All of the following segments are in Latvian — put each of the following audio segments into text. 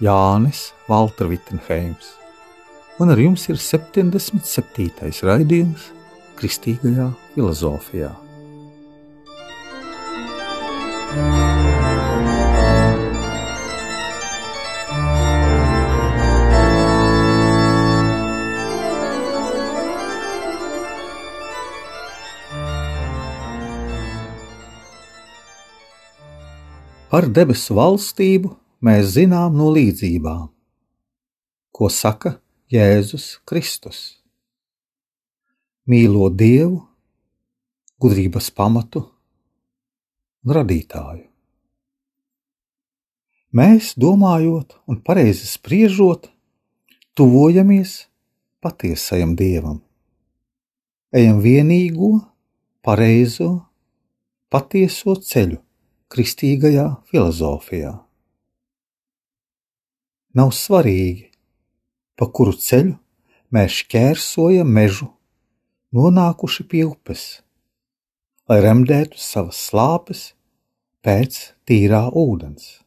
Jānis Valtra Vitsenheims, un ar jums ir 77. raidījums Kristīgajā filozofijā. Par debesu valstību mēs zinām no līdzībām, ko saka Jēzus Kristus. Mīlot Dievu, gudrības pamatu un radītāju. Mēs, domājot un pareizi spriežot, tuvojamies patiesajam Dievam. Ejam vienīgo, pareizo, patieso ceļu kristīgajā filozofijā. Nav svarīgi, pa kuru ceļu mēs šķērsojam mežu, nonākuši pie upes, lai remdētu savas slāpes pēc tīrā ūdens.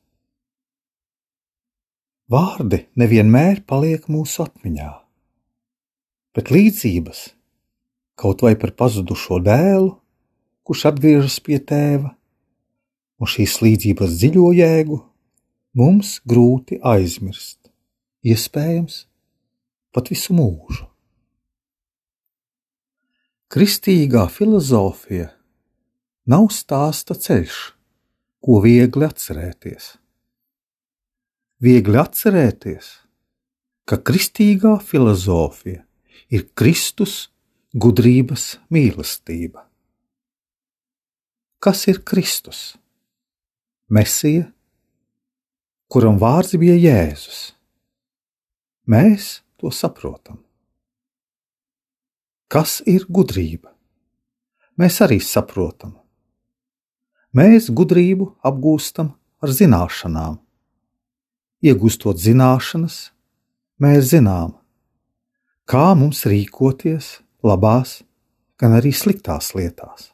Vārdi nevienmēr paliek mūsu atmiņā, bet līdzības, kaut vai par pazudušo dēlu, kurš atgriežas pie tēva, un šīs līdzības dziļo jēgu mums grūti aizmirst, iespējams, pat visu mūžu. Kristīgā filozofija nav stāsta ceļš, ko viegli atcerēties. Viegli atcerēties, ka kristīgā filozofija ir Kristus gudrības mīlestība. Kas ir Kristus? Mesija, kuram vārds bija Jēzus. Mēs to saprotam. Kas ir gudrība? Mēs arī saprotam. Mēs gudrību apgūstam ar zināšanām. Iegūstot zināšanas, mēs zinām, kā mums rīkoties labās, gan arī sliktās lietās.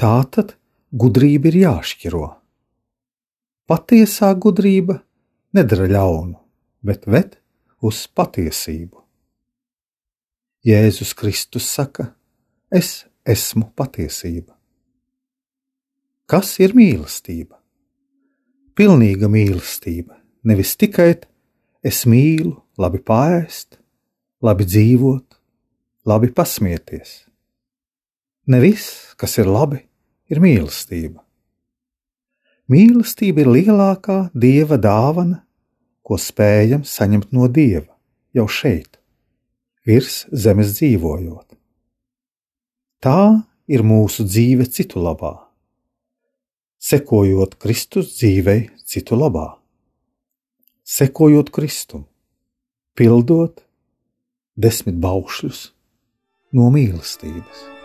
Tātad gudrība ir jāšķiro. Patiesā gudrība nedara ļaunu, bet ved uz patiesību. Jēzus Kristus saka: Es esmu patiesība. Kas ir mīlestība? Pilnīga mīlestība, nevis tikai es mīlu, labi pāriest, labi dzīvot, labi pasmieties. Ne viss, kas ir labi, ir mīlestība. Mīlestība ir lielākā dieva dāvana, ko spējam saņemt no dieva jau šeit, virs zemes dzīvojot. Tā ir mūsu dzīve citu labā, sekojot Kristus dzīvei citu labā, sekojot Kristum, pildot desmit baušļus no mīlestības.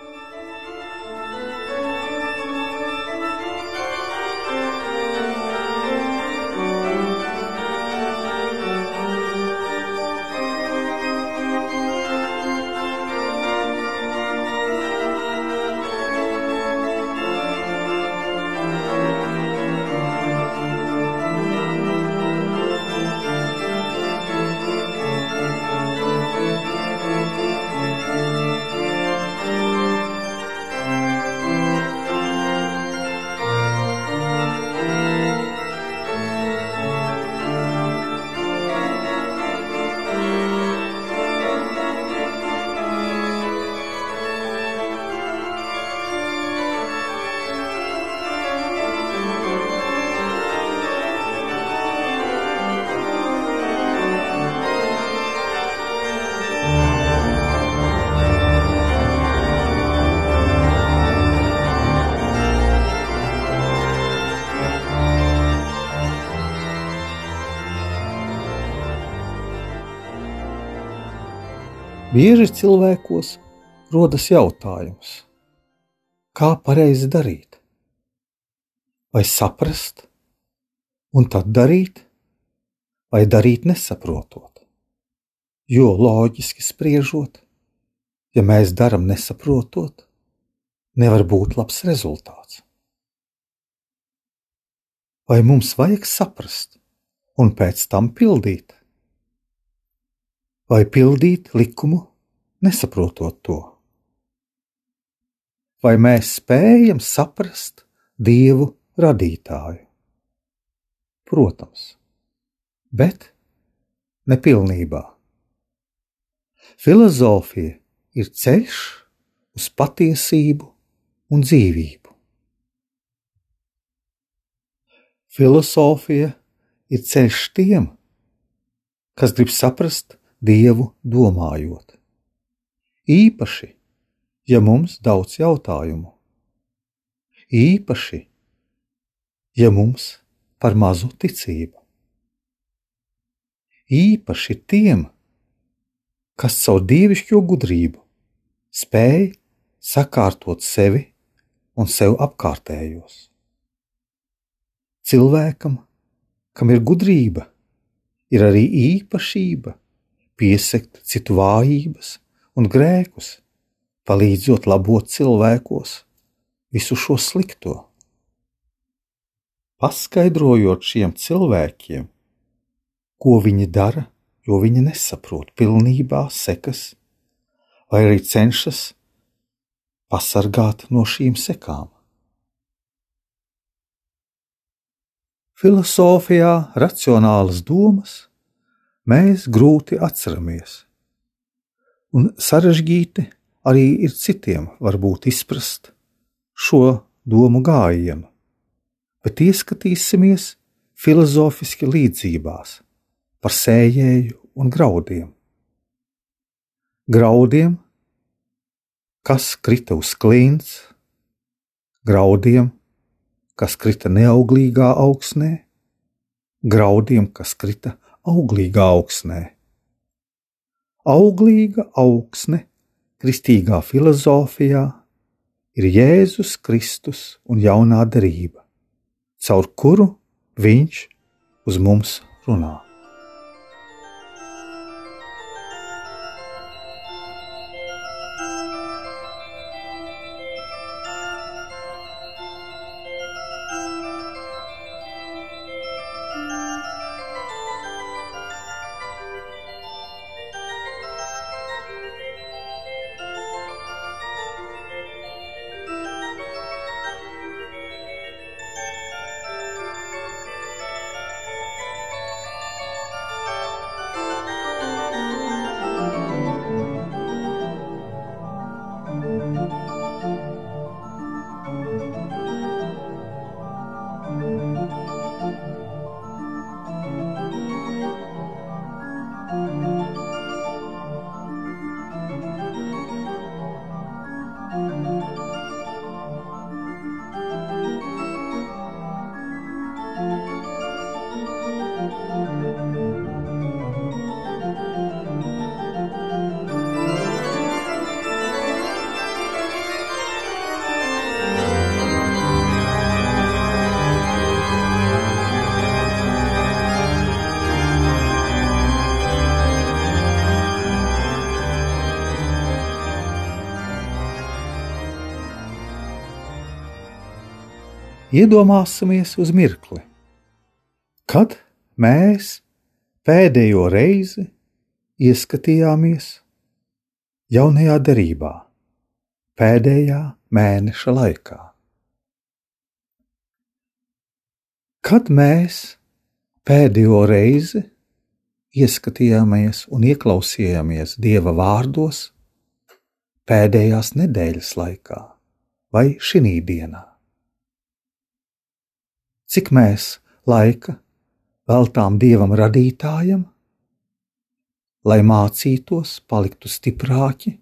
Bieži cilvēkos rodas jautājums, kā pareizi darīt? Vai saprast, un tad darīt, vai darīt nesaprotot? Jo loģiski spriežot, ja mēs darām nesaprotot, nevar būt labs rezultāts. Vai mums vajag saprast un pēc tam pildīt? Vai pildīt likumu, nesaprotot to? Vai mēs spējam saprast Dievu radītāju? Protams, bet nepilnībā. Filozofija ir ceļš uz patiesību un dzīvību. Filozofija ir ceļš tiem, kas grib saprast Dievu domājot. Īpaši, ja mums daudz jautājumu. Īpaši, ja mums par mazu ticību. Īpaši tiem, kas caur dievišķo gudrību spēj sakārtot sevi un sev apkārtējos. Cilvēkam, kam ir gudrība, ir arī īpašība piesekt citu vājības un grēkus, palīdzot labot cilvēkos visu šo slikto. Paskaidrojot šiem cilvēkiem, ko viņi dara, jo viņi nesaprot pilnībā sekas, vai arī cenšas pasargāt no šīm sekām. Filosofijā racionālas domas mēs grūti atceramies. Un sarežģīti arī ir citiem varbūt izprast šo domu gājienu, bet ieskatīsimies filozofiski līdzībās par sējēju un graudiem. Graudiem, kas krita uz klints, graudiem, kas krita neauglīgā augsnē, graudiem, kas krita auglīgā augsnē. Auglīga augsne kristīgā filozofijā ir Jēzus Kristus un jaunā derība, caur kuru viņš uz mums runā. Iedomāsimies uz mirkli, kad mēs pēdējo reizi ieskatījāmies jaunajā derībā, pēdējā mēneša laikā. Kad mēs pēdējo reizi ieskatījāmies un ieklausījāmies Dieva vārdos pēdējās nedēļas laikā vai šī dienā cik mēs laika veltām dievam radītājam, lai mācītos, paliktu stiprāki,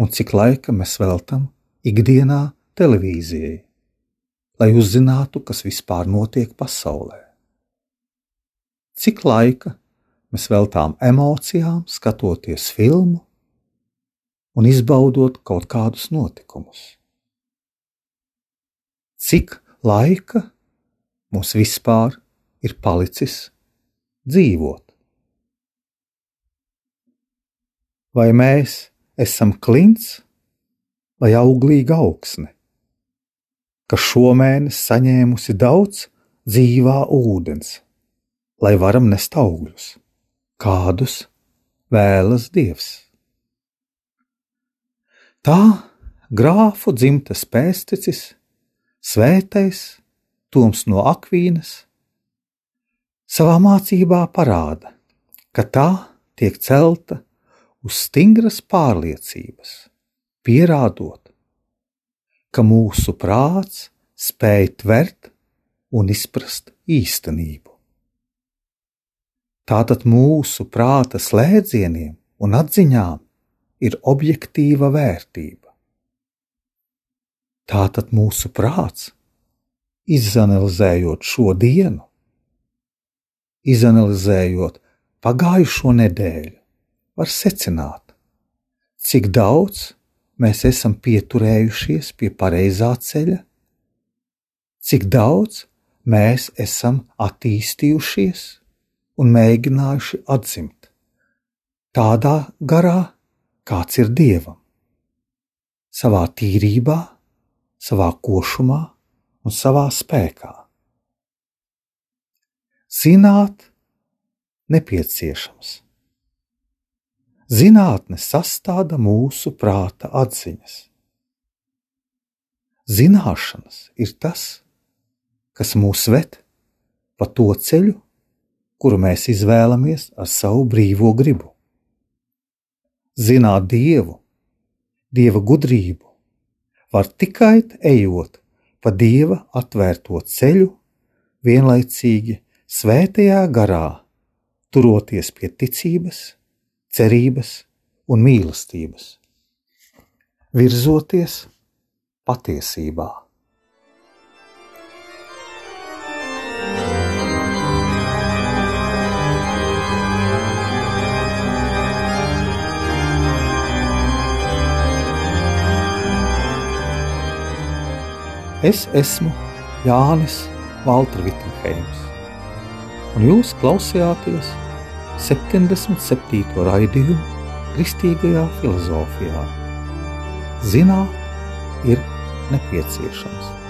un cik laika mēs veltam ikdienā televīzijai, lai uzzinātu, kas vispār notiek pasaulē. Cik laika Mēs veltām emocijām, skatoties filmu un izbaudot kaut kādus notikumus. Cik laika mums vispār ir palicis dzīvot? Vai mēs esam klints vai auglīga augsne, kas šomēnes saņēmusi daudz dzīvā ūdens, lai varam nest augļus, kādus vēlas Dievs. Tā grāfu dzimtas pēsticis, svētais Toms no Akvīnas, savā mācībā parāda, ka tā tiek celta uz stingras pārliecības, pierādot, ka mūsu prāts spēj tvert un izprast īstenību. Tātad mūsu prāta slēdzieniem un atziņām ir objektīva vērtība. Tātad mūsu prāts, izanalizējot šo dienu, izanalizējot pagājušo nedēļu, var secināt, cik daudz mēs esam pieturējušies pie pareizā ceļa, cik daudz mēs esam attīstījušies un mēģinājuši atzimt tādā garā, kāds ir dievam, savā tīrībā, savā košumā un savā spēkā. Zināt, nepieciešams Zinātne sastāda mūsu prāta atziņas. Zināšanas ir tas, kas mūs ved pa to ceļu, kuru mēs izvēlamies ar savu brīvo gribu. Zināt dievu, dieva gudrību, var tikai ejot pa dieva atvērto ceļu, vienlaicīgi svētajā garā, turoties pie ticības cerības un mīlestības, virzoties patiesībā. Es esmu Jānis Valtra Vitsenheims, un jūs klausījāties 77. raidījumu Kristīgajā filozofijā. Zināt ir nepieciešams.